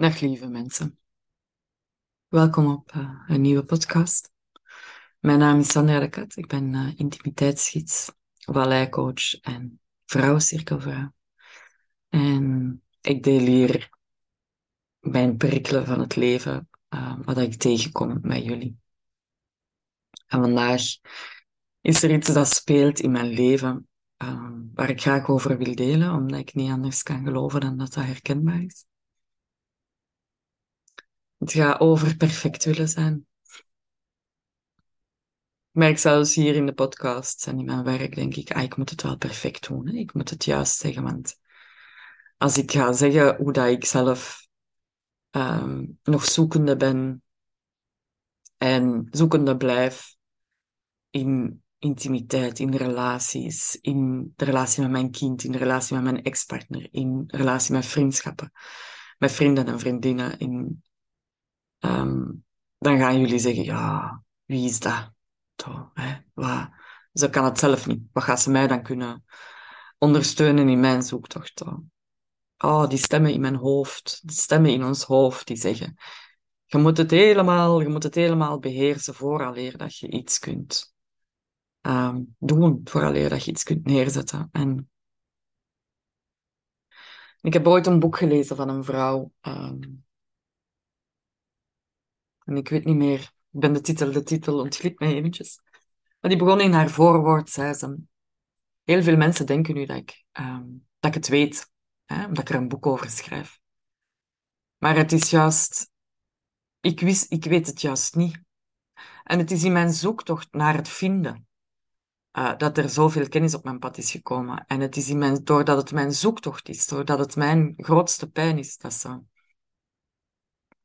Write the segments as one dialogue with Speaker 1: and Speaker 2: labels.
Speaker 1: Dag lieve mensen. Welkom op uh, een nieuwe podcast. Mijn naam is Sandra de Kat. Ik ben uh, intimiteitsgids, coach en vrouwencirkelvrouw. En ik deel hier mijn perikelen van het leven, uh, wat ik tegenkom met jullie. En vandaag is er iets dat speelt in mijn leven waar ik graag over wil delen, omdat ik niet anders kan geloven dan dat dat herkenbaar is. Het gaat over perfect willen zijn. Ik merk zelfs hier in de podcast en in mijn werk, denk ik, ah, ik moet het wel perfect doen. Hè? Ik moet het juist zeggen, want als ik ga zeggen hoe dat ik zelf um, nog zoekende ben en zoekende blijf in intimiteit, in relaties, in de relatie met mijn kind, in de relatie met mijn ex-partner, in relatie met vriendschappen, met vrienden en vriendinnen, in um, dan gaan jullie zeggen, ja, wie is dat? Zo, hè? Wat? Ze kan het zelf niet. Wat gaat ze mij dan kunnen ondersteunen in mijn zoektocht? Oh, die stemmen in mijn hoofd, die stemmen in ons hoofd, die zeggen, je moet het helemaal, je moet het helemaal beheersen vooraleer dat je iets kunt um, doen, vooraleer dat je iets kunt neerzetten. En ik heb ooit een boek gelezen van een vrouw, um, en ik weet niet meer, ik ben de titel, de titel ontglipt mij eventjes. Maar die begon in haar voorwoord, zei ze, heel veel mensen denken nu dat ik, um, dat ik het weet, hè, omdat ik er een boek over schrijf. Maar het is juist, ik, wist, ik weet het juist niet. En het is in mijn zoektocht naar het vinden uh, dat er zoveel kennis op mijn pad is gekomen. En het is in mijn, doordat het mijn zoektocht is, doordat het mijn grootste pijn is, dat ze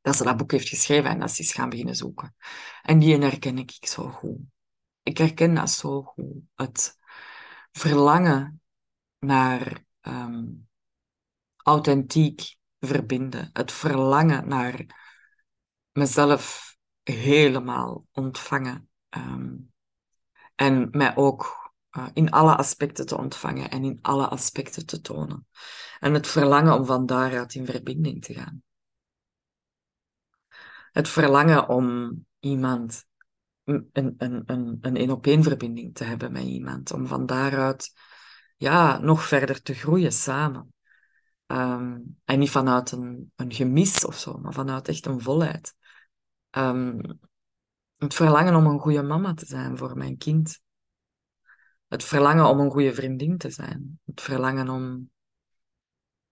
Speaker 1: dat ze dat boek heeft geschreven en dat ze is gaan beginnen zoeken. En die herken ik zo goed. Ik herken dat zo goed. Het verlangen naar um, authentiek verbinden. Het verlangen naar mezelf helemaal ontvangen. Um, en mij ook uh, in alle aspecten te ontvangen en in alle aspecten te tonen. En het verlangen om van daaruit in verbinding te gaan het verlangen om iemand een, een, een, een één-op-één verbinding te hebben met iemand. Om van daaruit ja, nog verder te groeien samen. Um, en niet vanuit een, een gemis of zo, maar vanuit echt een volheid. Um, het verlangen om een goede mama te zijn voor mijn kind. Het verlangen om een goede vriendin te zijn. Het verlangen om,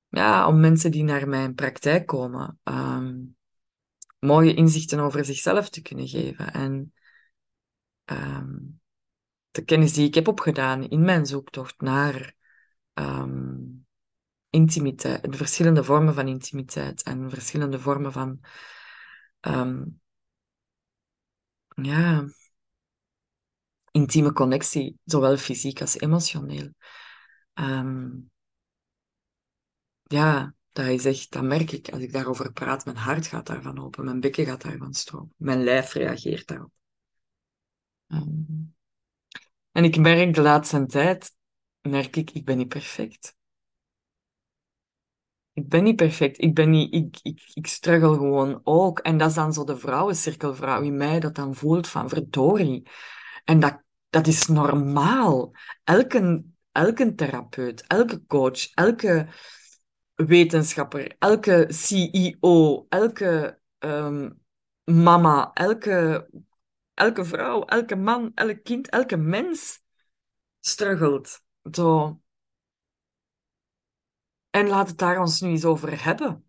Speaker 1: ja, om mensen die naar mijn praktijk komen, um, mooie inzichten over zichzelf te kunnen geven. En um, de kennis die ik heb opgedaan in mijn zoektocht naar um, intimiteit, de verschillende vormen van intimiteit en verschillende vormen van um, ja, intieme connectie, zowel fysiek als emotioneel. Ja, dat is echt, dat merk ik als ik daarover praat. Mijn hart gaat daarvan open, mijn bekken gaat daarvan stromen, mijn lijf reageert daarop. Um, en ik merk de laatste tijd, merk ik, ik ben niet perfect. Ik ben niet perfect. Ik ben niet, ik, ik, ik struggle gewoon ook. En dat is dan zo de vrouwencirkelvrouw in mij dat dan voelt van verdorie. En dat, dat is normaal. Elke, elke therapeut, elke coach, elke wetenschapper, elke CEO, elke um, mama, elke, elke vrouw, elke man, elk kind, elke mens struggelt. Zo. En laat het daar ons nu eens over hebben.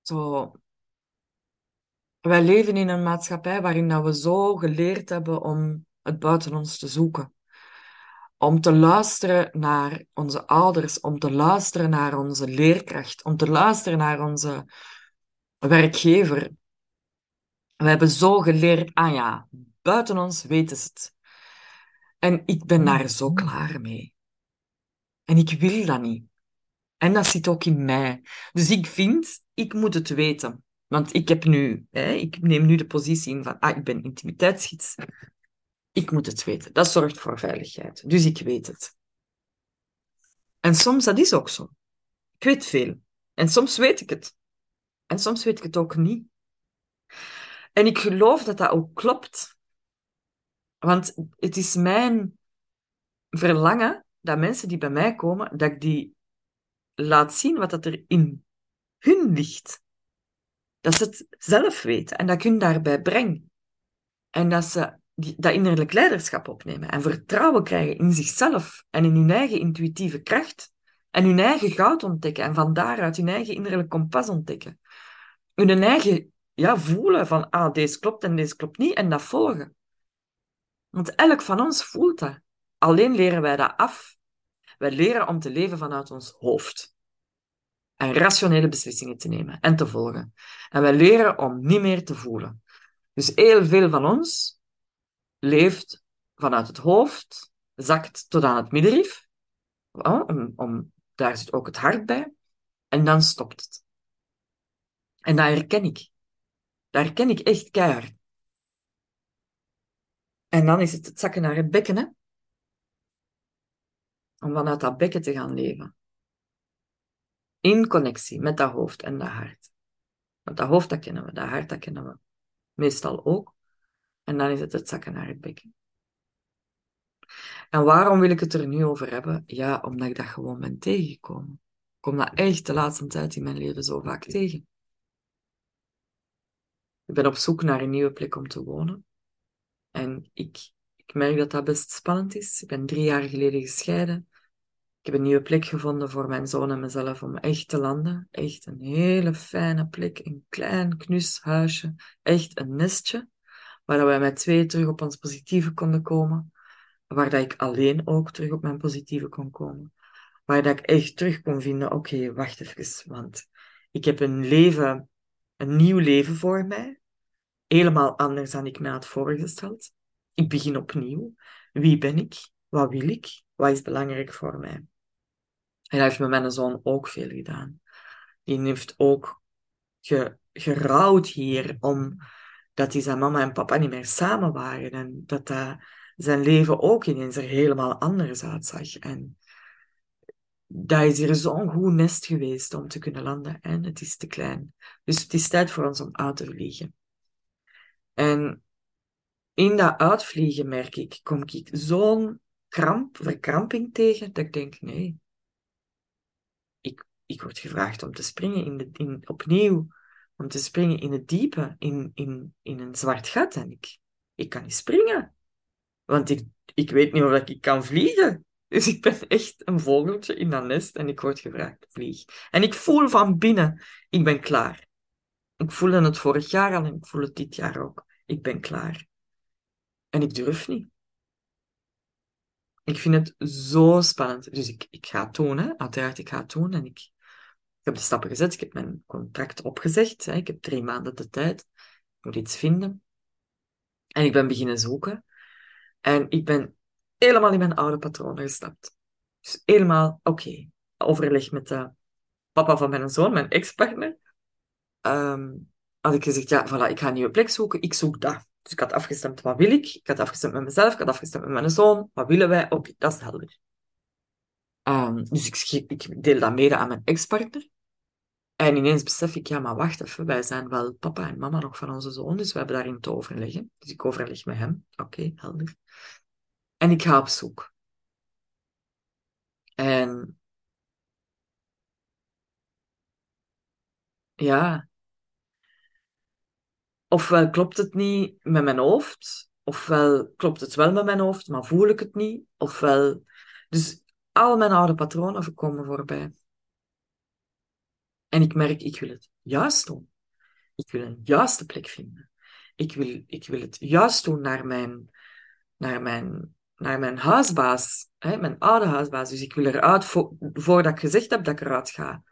Speaker 1: Zo. Wij leven in een maatschappij waarin dat we zo geleerd hebben om het buiten ons te zoeken om te luisteren naar onze ouders, om te luisteren naar onze leerkracht, om te luisteren naar onze werkgever. We hebben zo geleerd, ah ja, buiten ons weten ze het. En ik ben daar zo mm-hmm. klaar mee. En ik wil dat niet. En dat zit ook in mij. Dus ik vind, ik moet het weten. Want ik heb nu, hè, ik neem nu de positie in van, ah, ik ben intimiteitsgids. Ik moet het weten. Dat zorgt voor veiligheid. Dus ik weet het. En soms, dat is ook zo. Ik weet veel. En soms weet ik het. En soms weet ik het ook niet. En ik geloof dat dat ook klopt. Want het is mijn verlangen dat mensen die bij mij komen, dat ik die laat zien wat dat er in hun ligt. Dat ze het zelf weten en dat ik hun daarbij breng. En dat ze dat innerlijk leiderschap opnemen en vertrouwen krijgen in zichzelf en in hun eigen intuïtieve kracht en hun eigen goud ontdekken en van daaruit hun eigen innerlijk kompas ontdekken. Hun eigen ja, voelen van, ah, deze klopt en deze klopt niet en dat volgen. Want elk van ons voelt dat. Alleen leren wij dat af. Wij leren om te leven vanuit ons hoofd. En rationele beslissingen te nemen en te volgen. En wij leren om niet meer te voelen. Dus heel veel van ons leeft vanuit het hoofd, zakt tot aan het middenrif. Om, om, daar zit ook het hart bij. En dan stopt het. En dat herken ik. Dat herken ik echt keihard. En dan is het het zakken naar het bekken? Om vanuit dat bekken te gaan leven. In connectie met dat hoofd en dat hart. Want dat hoofd, dat kennen we, dat hart, dat kennen we meestal ook. En dan is het het zakken naar het bekken. En waarom wil ik het er nu over hebben? Ja, omdat ik dat gewoon ben tegengekomen. Ik kom dat echt de laatste tijd in mijn leven zo vaak tegen. Ik ben op zoek naar een nieuwe plek om te wonen. En ik, ik merk dat dat best spannend is. Ik ben drie jaar geleden gescheiden. Ik heb een nieuwe plek gevonden voor mijn zoon en mezelf om echt te landen. Echt een hele fijne plek, een klein knus huisje. Echt een nestje, waar wij met twee terug op ons positieve konden komen. Waar dat ik alleen ook terug op mijn positieve kon komen. Waar dat ik echt terug kon vinden, oké, wacht even, want ik heb een leven, een nieuw leven voor mij helemaal anders dan ik mij had voorgesteld. Ik begin opnieuw. Wie ben ik? Wat wil ik? Wat is belangrijk voor mij? En hij heeft met mijn zoon ook veel gedaan. Die heeft ook ge, gerouwd hier omdat hij zijn mama en papa niet meer samen waren. En dat hij zijn leven ook ineens er helemaal anders uitzag. En dat is hier zo'n goed nest geweest om te kunnen landen. En het is te klein. Dus het is tijd voor ons om uit te vliegen. En in dat uitvliegen merk ik, kom ik zo'n kramp, verkramping tegen, dat ik denk, nee. Ik, ik word gevraagd om te springen in de, in, opnieuw, om te springen in het diepe, in, in, in een zwart gat. En ik, ik kan niet springen, want ik, ik weet niet of ik kan vliegen. Dus ik ben echt een vogeltje in dat nest en ik word gevraagd, vlieg. En ik voel van binnen, ik ben klaar. Ik voelde het vorig jaar al en ik voel het dit jaar ook. Ik ben klaar. En ik durf niet. Ik vind het zo spannend. Dus ik, ik ga het doen, hè. uiteraard, ik ga het doen. En ik, ik heb de stappen gezet, ik heb mijn contract opgezegd. Hè. Ik heb drie maanden de tijd. Ik moet iets vinden. En ik ben beginnen zoeken. En ik ben helemaal in mijn oude patronen gestapt. Dus helemaal, oké, overleg met de papa van mijn zoon, mijn ex-partner. Ehm, had ik gezegd, ja, voilà, ik ga een nieuwe plek zoeken, ik zoek dat. Dus ik had afgestemd, wat wil ik? Ik had afgestemd met mezelf, ik had afgestemd met mijn zoon, wat willen wij? Oké, dat is helder. Um, dus ik, ik deel dat mede aan mijn ex-partner. En ineens besef ik, ja, maar wacht even, wij zijn wel papa en mama nog van onze zoon, dus we hebben daarin te overleggen. Dus ik overleg met hem. Oké, helder. En ik ga op zoek. En ja, ofwel klopt het niet met mijn hoofd, ofwel klopt het wel met mijn hoofd, maar voel ik het niet, ofwel... Dus al mijn oude patronen komen voorbij. En ik merk, ik wil het juist doen. Ik wil een juiste plek vinden. Ik wil, ik wil het juist doen naar mijn, naar mijn, naar mijn huisbaas, hè, mijn oude huisbaas. Dus ik wil eruit, vo voordat ik gezegd heb dat ik eruit ga.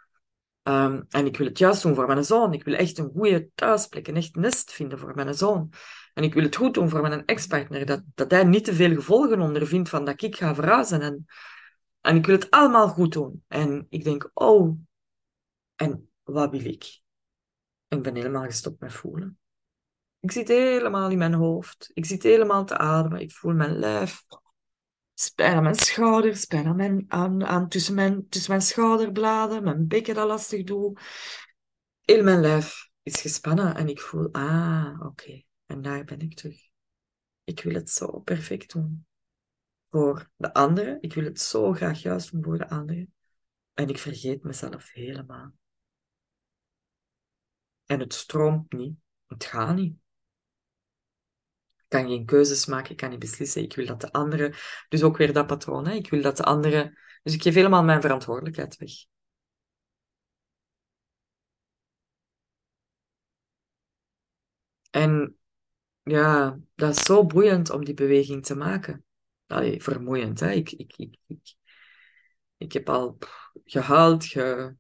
Speaker 1: Um, en ik wil het juist doen voor mijn zoon. Ik wil echt een goede thuisplek, een echt nest vinden voor mijn zoon. En ik wil het goed doen voor mijn ex-partner, dat, dat hij niet te veel gevolgen ondervindt van dat ik ga verhuizen. En, en ik wil het allemaal goed doen. En ik denk, oh, en wat wil ik? Ik ben helemaal gestopt met voelen. Ik zit helemaal in mijn hoofd. Ik zit helemaal te ademen. Ik voel mijn lijf Spijn aan mijn schouders, pijn aan mijn, aan tussen, mijn, tussen mijn schouderbladen, mijn bekken dat lastig doe. heel mijn lijf is gespannen en ik voel, ah, oké, en daar ben ik terug. Ik wil het zo perfect doen voor de anderen. Ik wil het zo graag juist doen voor de anderen. En ik vergeet mezelf helemaal. En het stroomt niet. Het gaat niet. Ik kan geen keuzes maken, ik kan niet beslissen. Ik wil dat de anderen... Dus ook weer dat patroon, hè? ik wil dat de anderen... Dus ik geef helemaal mijn verantwoordelijkheid weg. En ja, dat is zo boeiend om die beweging te maken. Allee, vermoeiend, hè. Ik, ik, ik, ik, heb al gehuild, ge,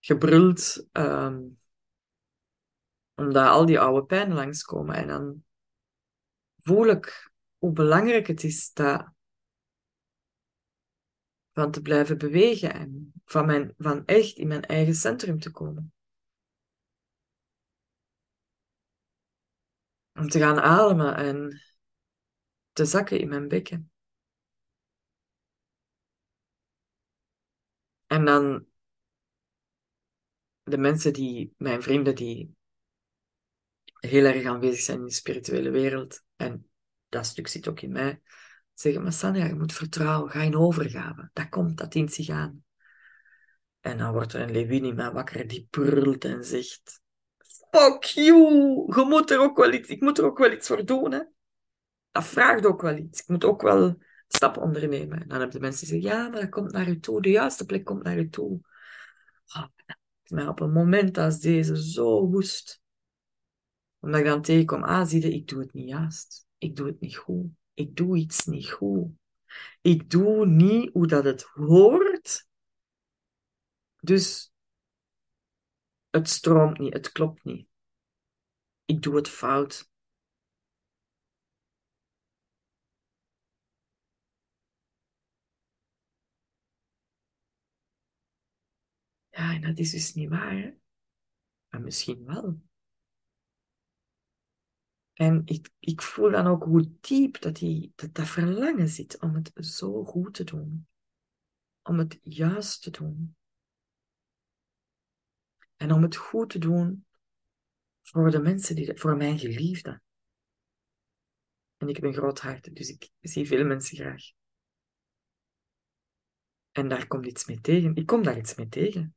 Speaker 1: gebruld, um, omdat al die oude pijnen langskomen. En dan voel ik hoe belangrijk het is dat, van te blijven bewegen en van, mijn, van echt in mijn eigen centrum te komen. Om te gaan ademen en te zakken in mijn bekken. En dan de mensen die, mijn vrienden die heel erg aanwezig zijn in de spirituele wereld, en dat stuk zit ook in mij, zeggen, maar Sandra, je moet vertrouwen, ga in overgave. Dat komt, dat dient zich aan. En dan wordt er een Lewin in wakker die brult en zegt, fuck you, je moet er ook wel iets, ik moet er ook wel iets voor doen. Hè? Dat vraagt ook wel iets. Ik moet ook wel stap ondernemen. En dan hebben de mensen die zeggen, ja, maar dat komt naar u toe. De juiste plek komt naar u toe. Oh, maar op een moment als deze zo woest. Omdat ik dan tegenkom, ah, zie je, ik doe het niet juist. Ik doe het niet goed. Ik doe iets niet goed. Ik doe niet hoe dat het hoort. Dus het stroomt niet, het klopt niet. Ik doe het fout. Ja, en dat is dus niet waar. Maar misschien wel. En ik, ik voel dan ook hoe diep dat, die, dat dat verlangen zit om het zo goed te doen. Om het juist te doen. En om het goed te doen voor de mensen, die, voor mijn geliefden. En ik ben groot hart, dus ik zie veel mensen graag. En daar komt iets mee tegen. Ik kom daar iets mee tegen.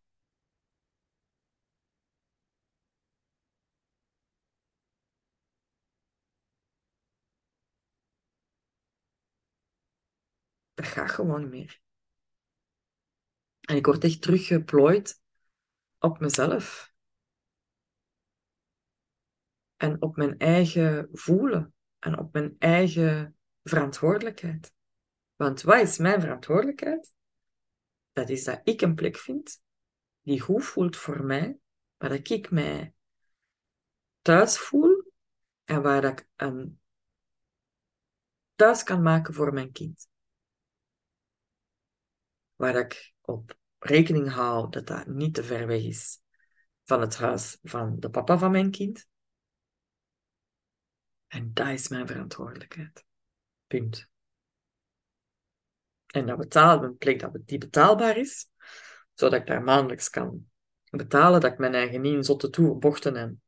Speaker 1: Dat gaat gewoon niet meer. En ik word echt teruggeplooid op mezelf. En op mijn eigen voelen. En op mijn eigen verantwoordelijkheid. Want wat is mijn verantwoordelijkheid? Dat is dat ik een plek vind die goed voelt voor mij, waar dat ik mij thuis voel en waar dat ik een thuis kan maken voor mijn kind. Waar ik op rekening hou dat dat niet te ver weg is van het huis van de papa van mijn kind. En dat is mijn verantwoordelijkheid. Punt. En dat betalen, een plek dat die betaalbaar is, zodat ik daar maandelijks kan betalen, dat ik mijn eigen niet in zotte toerbochten en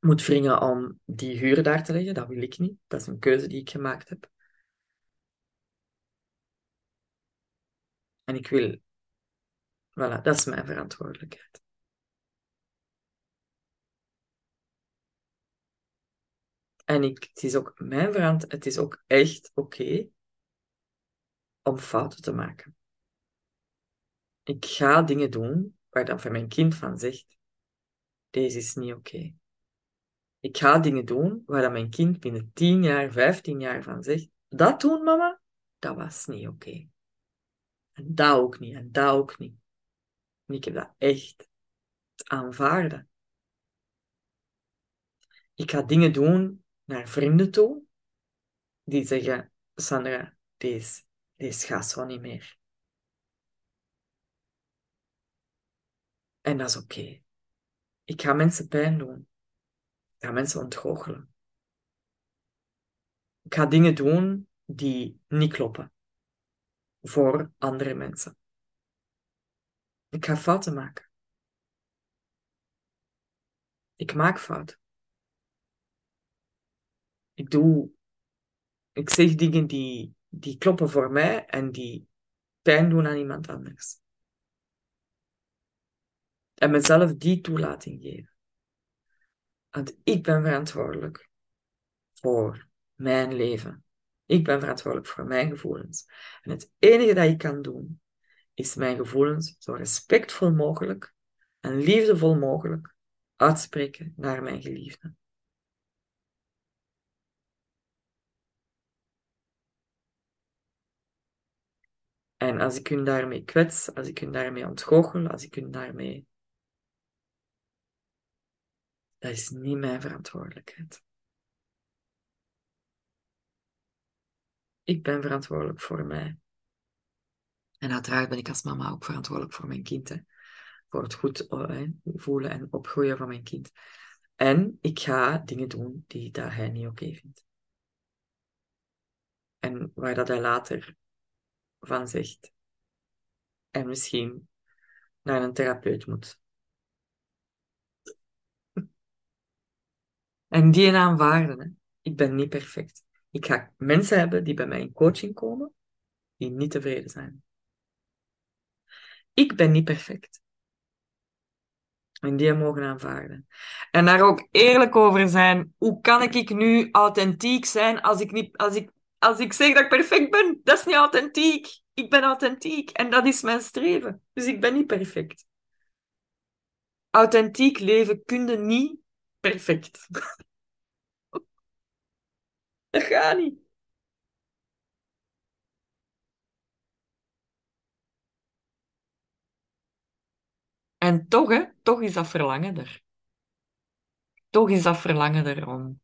Speaker 1: moet wringen om die huur daar te leggen. Dat wil ik niet. Dat is een keuze die ik gemaakt heb. En ik wil Voilà, dat is mijn verantwoordelijkheid. En ik, het is ook mijn verantwoordelijkheid, het is ook echt oké om fouten te maken. Ik ga dingen doen waar dan mijn kind van zegt, deze is niet oké. Ik ga dingen doen waar dan mijn kind binnen 10 jaar, 15 jaar van zegt, dat doen mama, dat was niet oké. En dat ook niet, en dat ook niet. En ik heb dat echt aanvaarden. Ik ga dingen doen naar vrienden toe die zeggen: Sandra, deze, deze gaat zo niet meer. En dat is oké. Ik ga mensen pijn doen. Ik ga mensen ontgoochelen. Ik ga dingen doen die niet kloppen voor andere mensen. Ik ga fouten maken. Ik maak fouten. Ik doe, ik zeg dingen die, die kloppen voor mij en die pijn doen aan iemand anders. En mezelf die toelating geven. Want ik ben verantwoordelijk voor mijn leven. Ik ben verantwoordelijk voor mijn gevoelens. En het enige dat ik kan doen, is mijn gevoelens zo respectvol mogelijk en liefdevol mogelijk uitspreken naar mijn geliefde. En als ik hun daarmee kwets, als ik hun daarmee ontgoochel, als ik hun daarmee. Dat is niet mijn verantwoordelijkheid. Ik ben verantwoordelijk voor mij. En uiteraard ben ik als mama ook verantwoordelijk voor mijn kind. Voor het goed eh, voelen en opgroeien van mijn kind. En ik ga dingen doen die dat hij niet oké vindt. En waar dat hij later van zegt. En misschien naar een therapeut moet. En die aanvaarden. Hè. Ik ben niet perfect. Ik ga mensen hebben die bij mij in coaching komen, die niet tevreden zijn. Ik ben niet perfect. En die mogen aanvaarden. En daar ook eerlijk over zijn. Hoe kan ik nu authentiek zijn als ik, niet, als ik, als ik zeg dat ik perfect ben? Dat is niet authentiek. Ik ben authentiek en dat is mijn streven. Dus ik ben niet perfect. Authentiek leven kun je niet perfect. Dat niet. En toch, hè, toch is dat verlangen er. Toch is dat verlangen er om.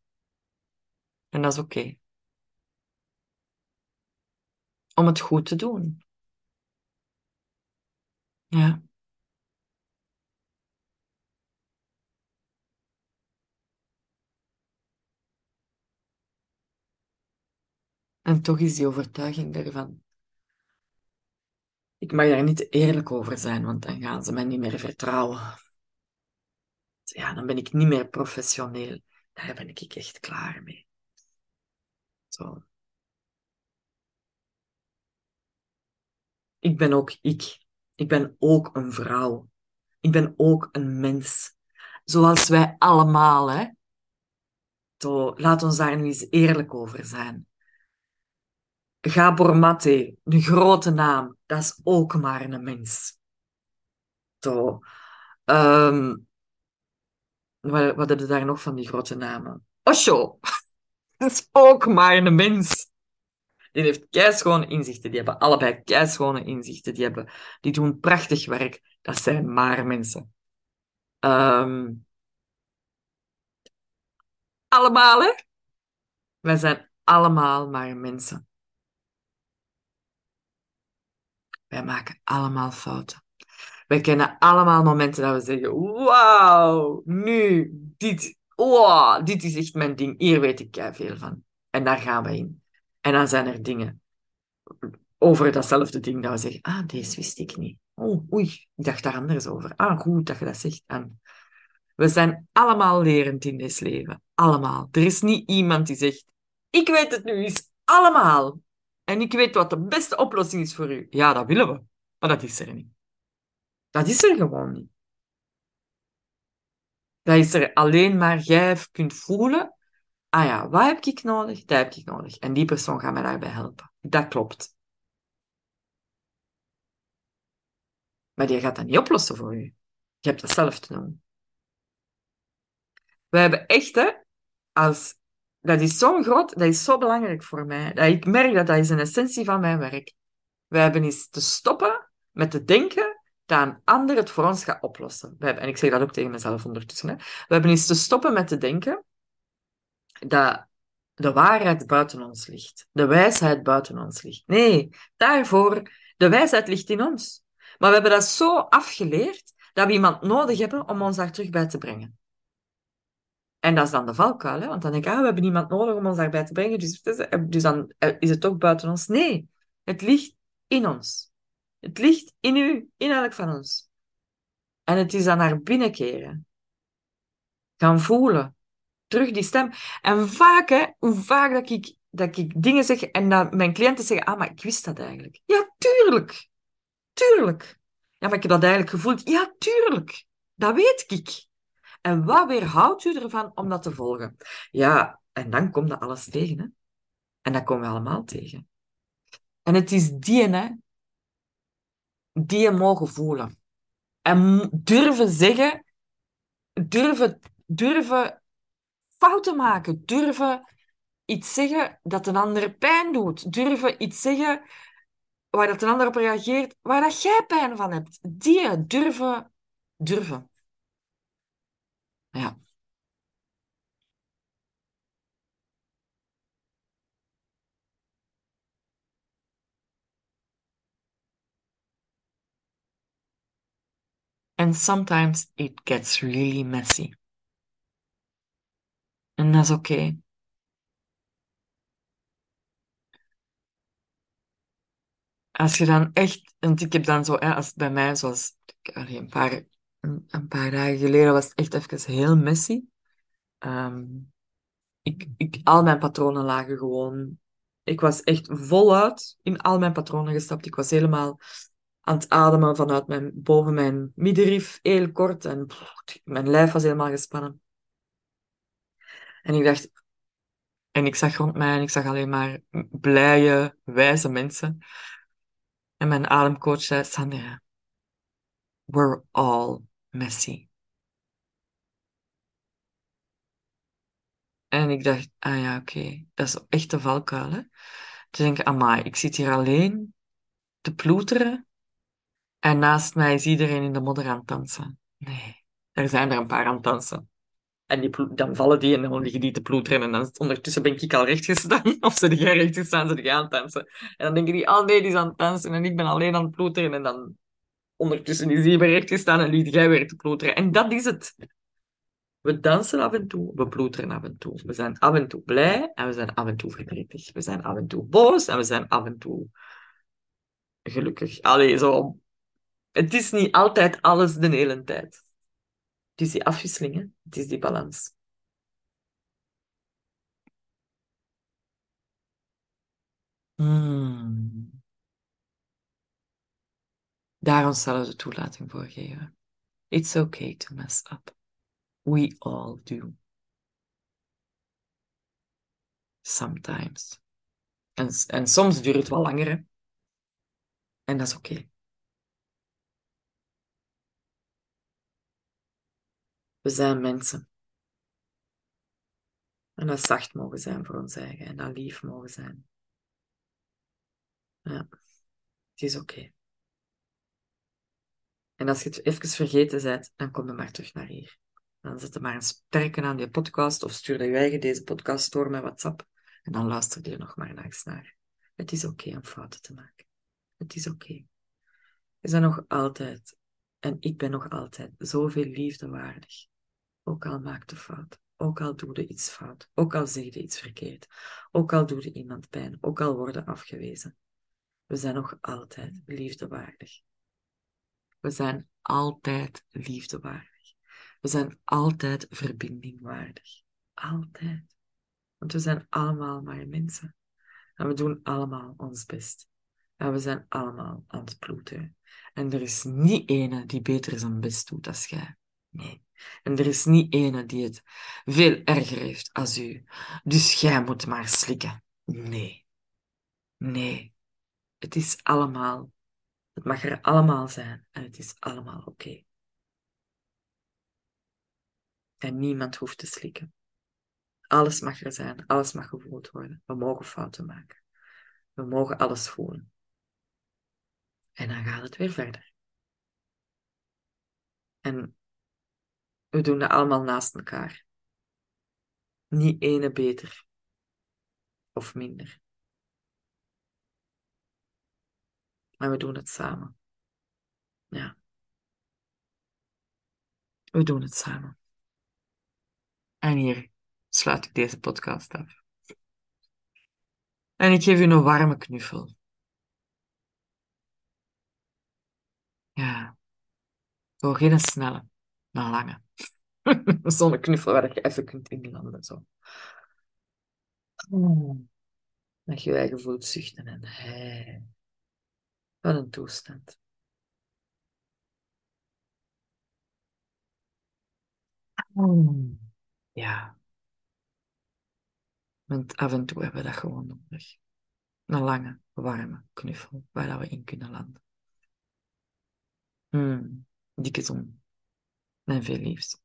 Speaker 1: En dat is oké. Om het goed te doen. Ja. En toch is die overtuiging ervan. Ik mag daar niet eerlijk over zijn, want dan gaan ze mij niet meer vertrouwen. Ja, dan ben ik niet meer professioneel. Daar ben ik echt klaar mee. Zo. Ik ben ook ik. Ik ben ook een vrouw. Ik ben ook een mens. Zoals wij allemaal, hè. Zo, laat ons daar nu eens eerlijk over zijn. Gabor Mate, een grote naam, dat is ook maar een mens. Zo. Um, wat, wat hadden daar nog van die grote namen? Osho, dat is ook maar een mens. Die heeft keischone inzichten. Die hebben allebei keischone inzichten. Die, hebben, die doen prachtig werk. Dat zijn maar mensen. Um, allemaal, hè? Wij zijn allemaal maar mensen. Wij maken allemaal fouten. Wij kennen allemaal momenten dat we zeggen: Wauw, nu, dit, wow, dit is echt mijn ding. Hier weet ik veel van. En daar gaan we in. En dan zijn er dingen over datzelfde ding dat we zeggen: Ah, deze wist ik niet. Oh, oei, ik dacht daar anders over. Ah, goed dat je dat zegt. En we zijn allemaal lerend in dit leven. Allemaal. Er is niet iemand die zegt: Ik weet het nu eens allemaal. En ik weet wat de beste oplossing is voor u. Ja, dat willen we. Maar dat is er niet. Dat is er gewoon niet. Dat is er alleen maar jij kunt voelen. Ah ja, wat heb ik nodig? Dat heb ik nodig. En die persoon gaat mij daarbij helpen. Dat klopt. Maar die gaat dat niet oplossen voor u. Je hebt dat zelf te doen. We hebben echt, hè, als dat is zo groot, dat is zo belangrijk voor mij. Dat ik merk dat dat is een essentie van mijn werk. We hebben eens te stoppen met te denken dat een ander het voor ons gaat oplossen. Hebben, en ik zeg dat ook tegen mezelf ondertussen. Hè. We hebben eens te stoppen met te denken dat de waarheid buiten ons ligt. De wijsheid buiten ons ligt. Nee, daarvoor, de wijsheid ligt in ons. Maar we hebben dat zo afgeleerd dat we iemand nodig hebben om ons daar terug bij te brengen. En dat is dan de valkuil, hè? want dan denk ik, ah, we hebben iemand nodig om ons daarbij te brengen, dus, dus dan eh, is het toch buiten ons. Nee, het ligt in ons. Het ligt in u, in elk van ons. En het is dan naar binnen keren. Gaan voelen. Terug die stem. En vaak, hè, hoe vaak dat ik, dat ik dingen zeg en dat mijn cliënten zeggen, ah, maar ik wist dat eigenlijk. Ja, tuurlijk. Tuurlijk. Ja, maar ik heb dat eigenlijk gevoeld. Ja, tuurlijk. Dat weet ik. En wat weerhoudt u ervan om dat te volgen? Ja, en dan komt dat alles tegen, hè. En dat komen we allemaal tegen. En het is die, hè, die je mogen voelen. En durven zeggen, durven, durven fouten maken, durven iets zeggen dat een ander pijn doet, durven iets zeggen waar dat een ander op reageert, waar dat jij pijn van hebt. Die durven, durven. Ja. And sometimes it gets really messy. En dat is oké. Als je dan echt, want ik heb dan zo, hè, als bij mij, zoals een, paar, een, paar dagen geleden, was het echt even heel messy. Ehm, ik, ik, al mijn patronen lagen gewoon. Ik was echt voluit in al mijn patronen gestapt. Ik was helemaal aan het ademen vanuit mijn, boven mijn middenrif, heel kort. En mijn lijf was helemaal gespannen. En ik dacht, en ik zag rond mij en ik zag alleen maar blije, wijze mensen. En mijn ademcoach zei, Sandra, we're all messy. En ik dacht, ah ja, oké, dat is echt de valkuil, hè. Te denken, amai, ik zit hier alleen te ploeteren en naast mij is iedereen in de modder aan het dansen. Nee, er zijn er een paar aan het dansen. En die, dan vallen die en dan liggen die te ploeteren. En dan ondertussen ben ik al recht gestaan. Of ze jij recht gestaan, ze aan het dansen. En dan denken die, oh nee, die is aan het dansen. En ik ben alleen aan het ploeteren. En dan ondertussen is die weer recht gestaan en liet jij weer te ploeteren. En dat is het. We dansen af en toe, we ploeteren af en toe. We zijn af en toe blij en we zijn af en toe verdrietig. We zijn af en toe boos en we zijn af en toe gelukkig. Allee, zo. Het is niet altijd alles de hele tijd. Het is die afwisseling, hè? het is die balans. Hmm. Daar onszelf de toelating voor geven. It's okay to mess up. We all do. Sometimes. En, en soms duurt het wel langer. Hè? En dat is oké. We zijn mensen. En dat zacht mogen zijn voor ons eigen. En dat lief mogen zijn. Ja, het is oké. En als je het even vergeten bent, dan kom je maar terug naar hier. Dan zet je maar een sterken aan je podcast of stuur je deze podcast door met WhatsApp. En dan luister je nog maar eens naar. Het is oké om fouten te maken. Het is oké. Okay. Zijn nog altijd, en ik ben nog altijd, zoveel liefde waardig. Ook al maakt de fout. Ook al doe je iets fout. Ook al zeg je iets verkeerd. Ook al doe je iemand pijn. Ook al worden afgewezen. We zijn nog altijd liefdewaardig. We zijn altijd liefdewaardig. We zijn altijd verbindingwaardig. Altijd. Want we zijn allemaal maar mensen. En we doen allemaal ons best. En we zijn allemaal aan het ploeteren. En er is niet ene die beter zijn best doet als jij. Nee. En er is niet ene die het veel erger heeft als u. Dus jij moet maar slikken. Nee. Nee. Het is allemaal. Het mag er allemaal zijn en het is allemaal oké. En niemand hoeft te slikken. Alles mag er zijn, alles mag gevoeld worden. We mogen fouten maken. We mogen alles voelen. En dan gaat het weer verder. En we doen dat allemaal naast elkaar. Niet ene beter of minder. Maar we doen het samen. Ja. We doen het samen. En hier sluit ik deze podcast af. En ik geef u een warme knuffel. Ja. Voor geen snelle, maar lange. Zo'n knuffel waar je even kunt inlanden. Zo. Dat je je eigen voelt zuchten en hey. Wat een toestand. Ja. Want af en toe hebben we dat gewoon nodig. Een lange, warme knuffel waar we in kunnen landen. Hmm. Dikke zon. En veel liefst.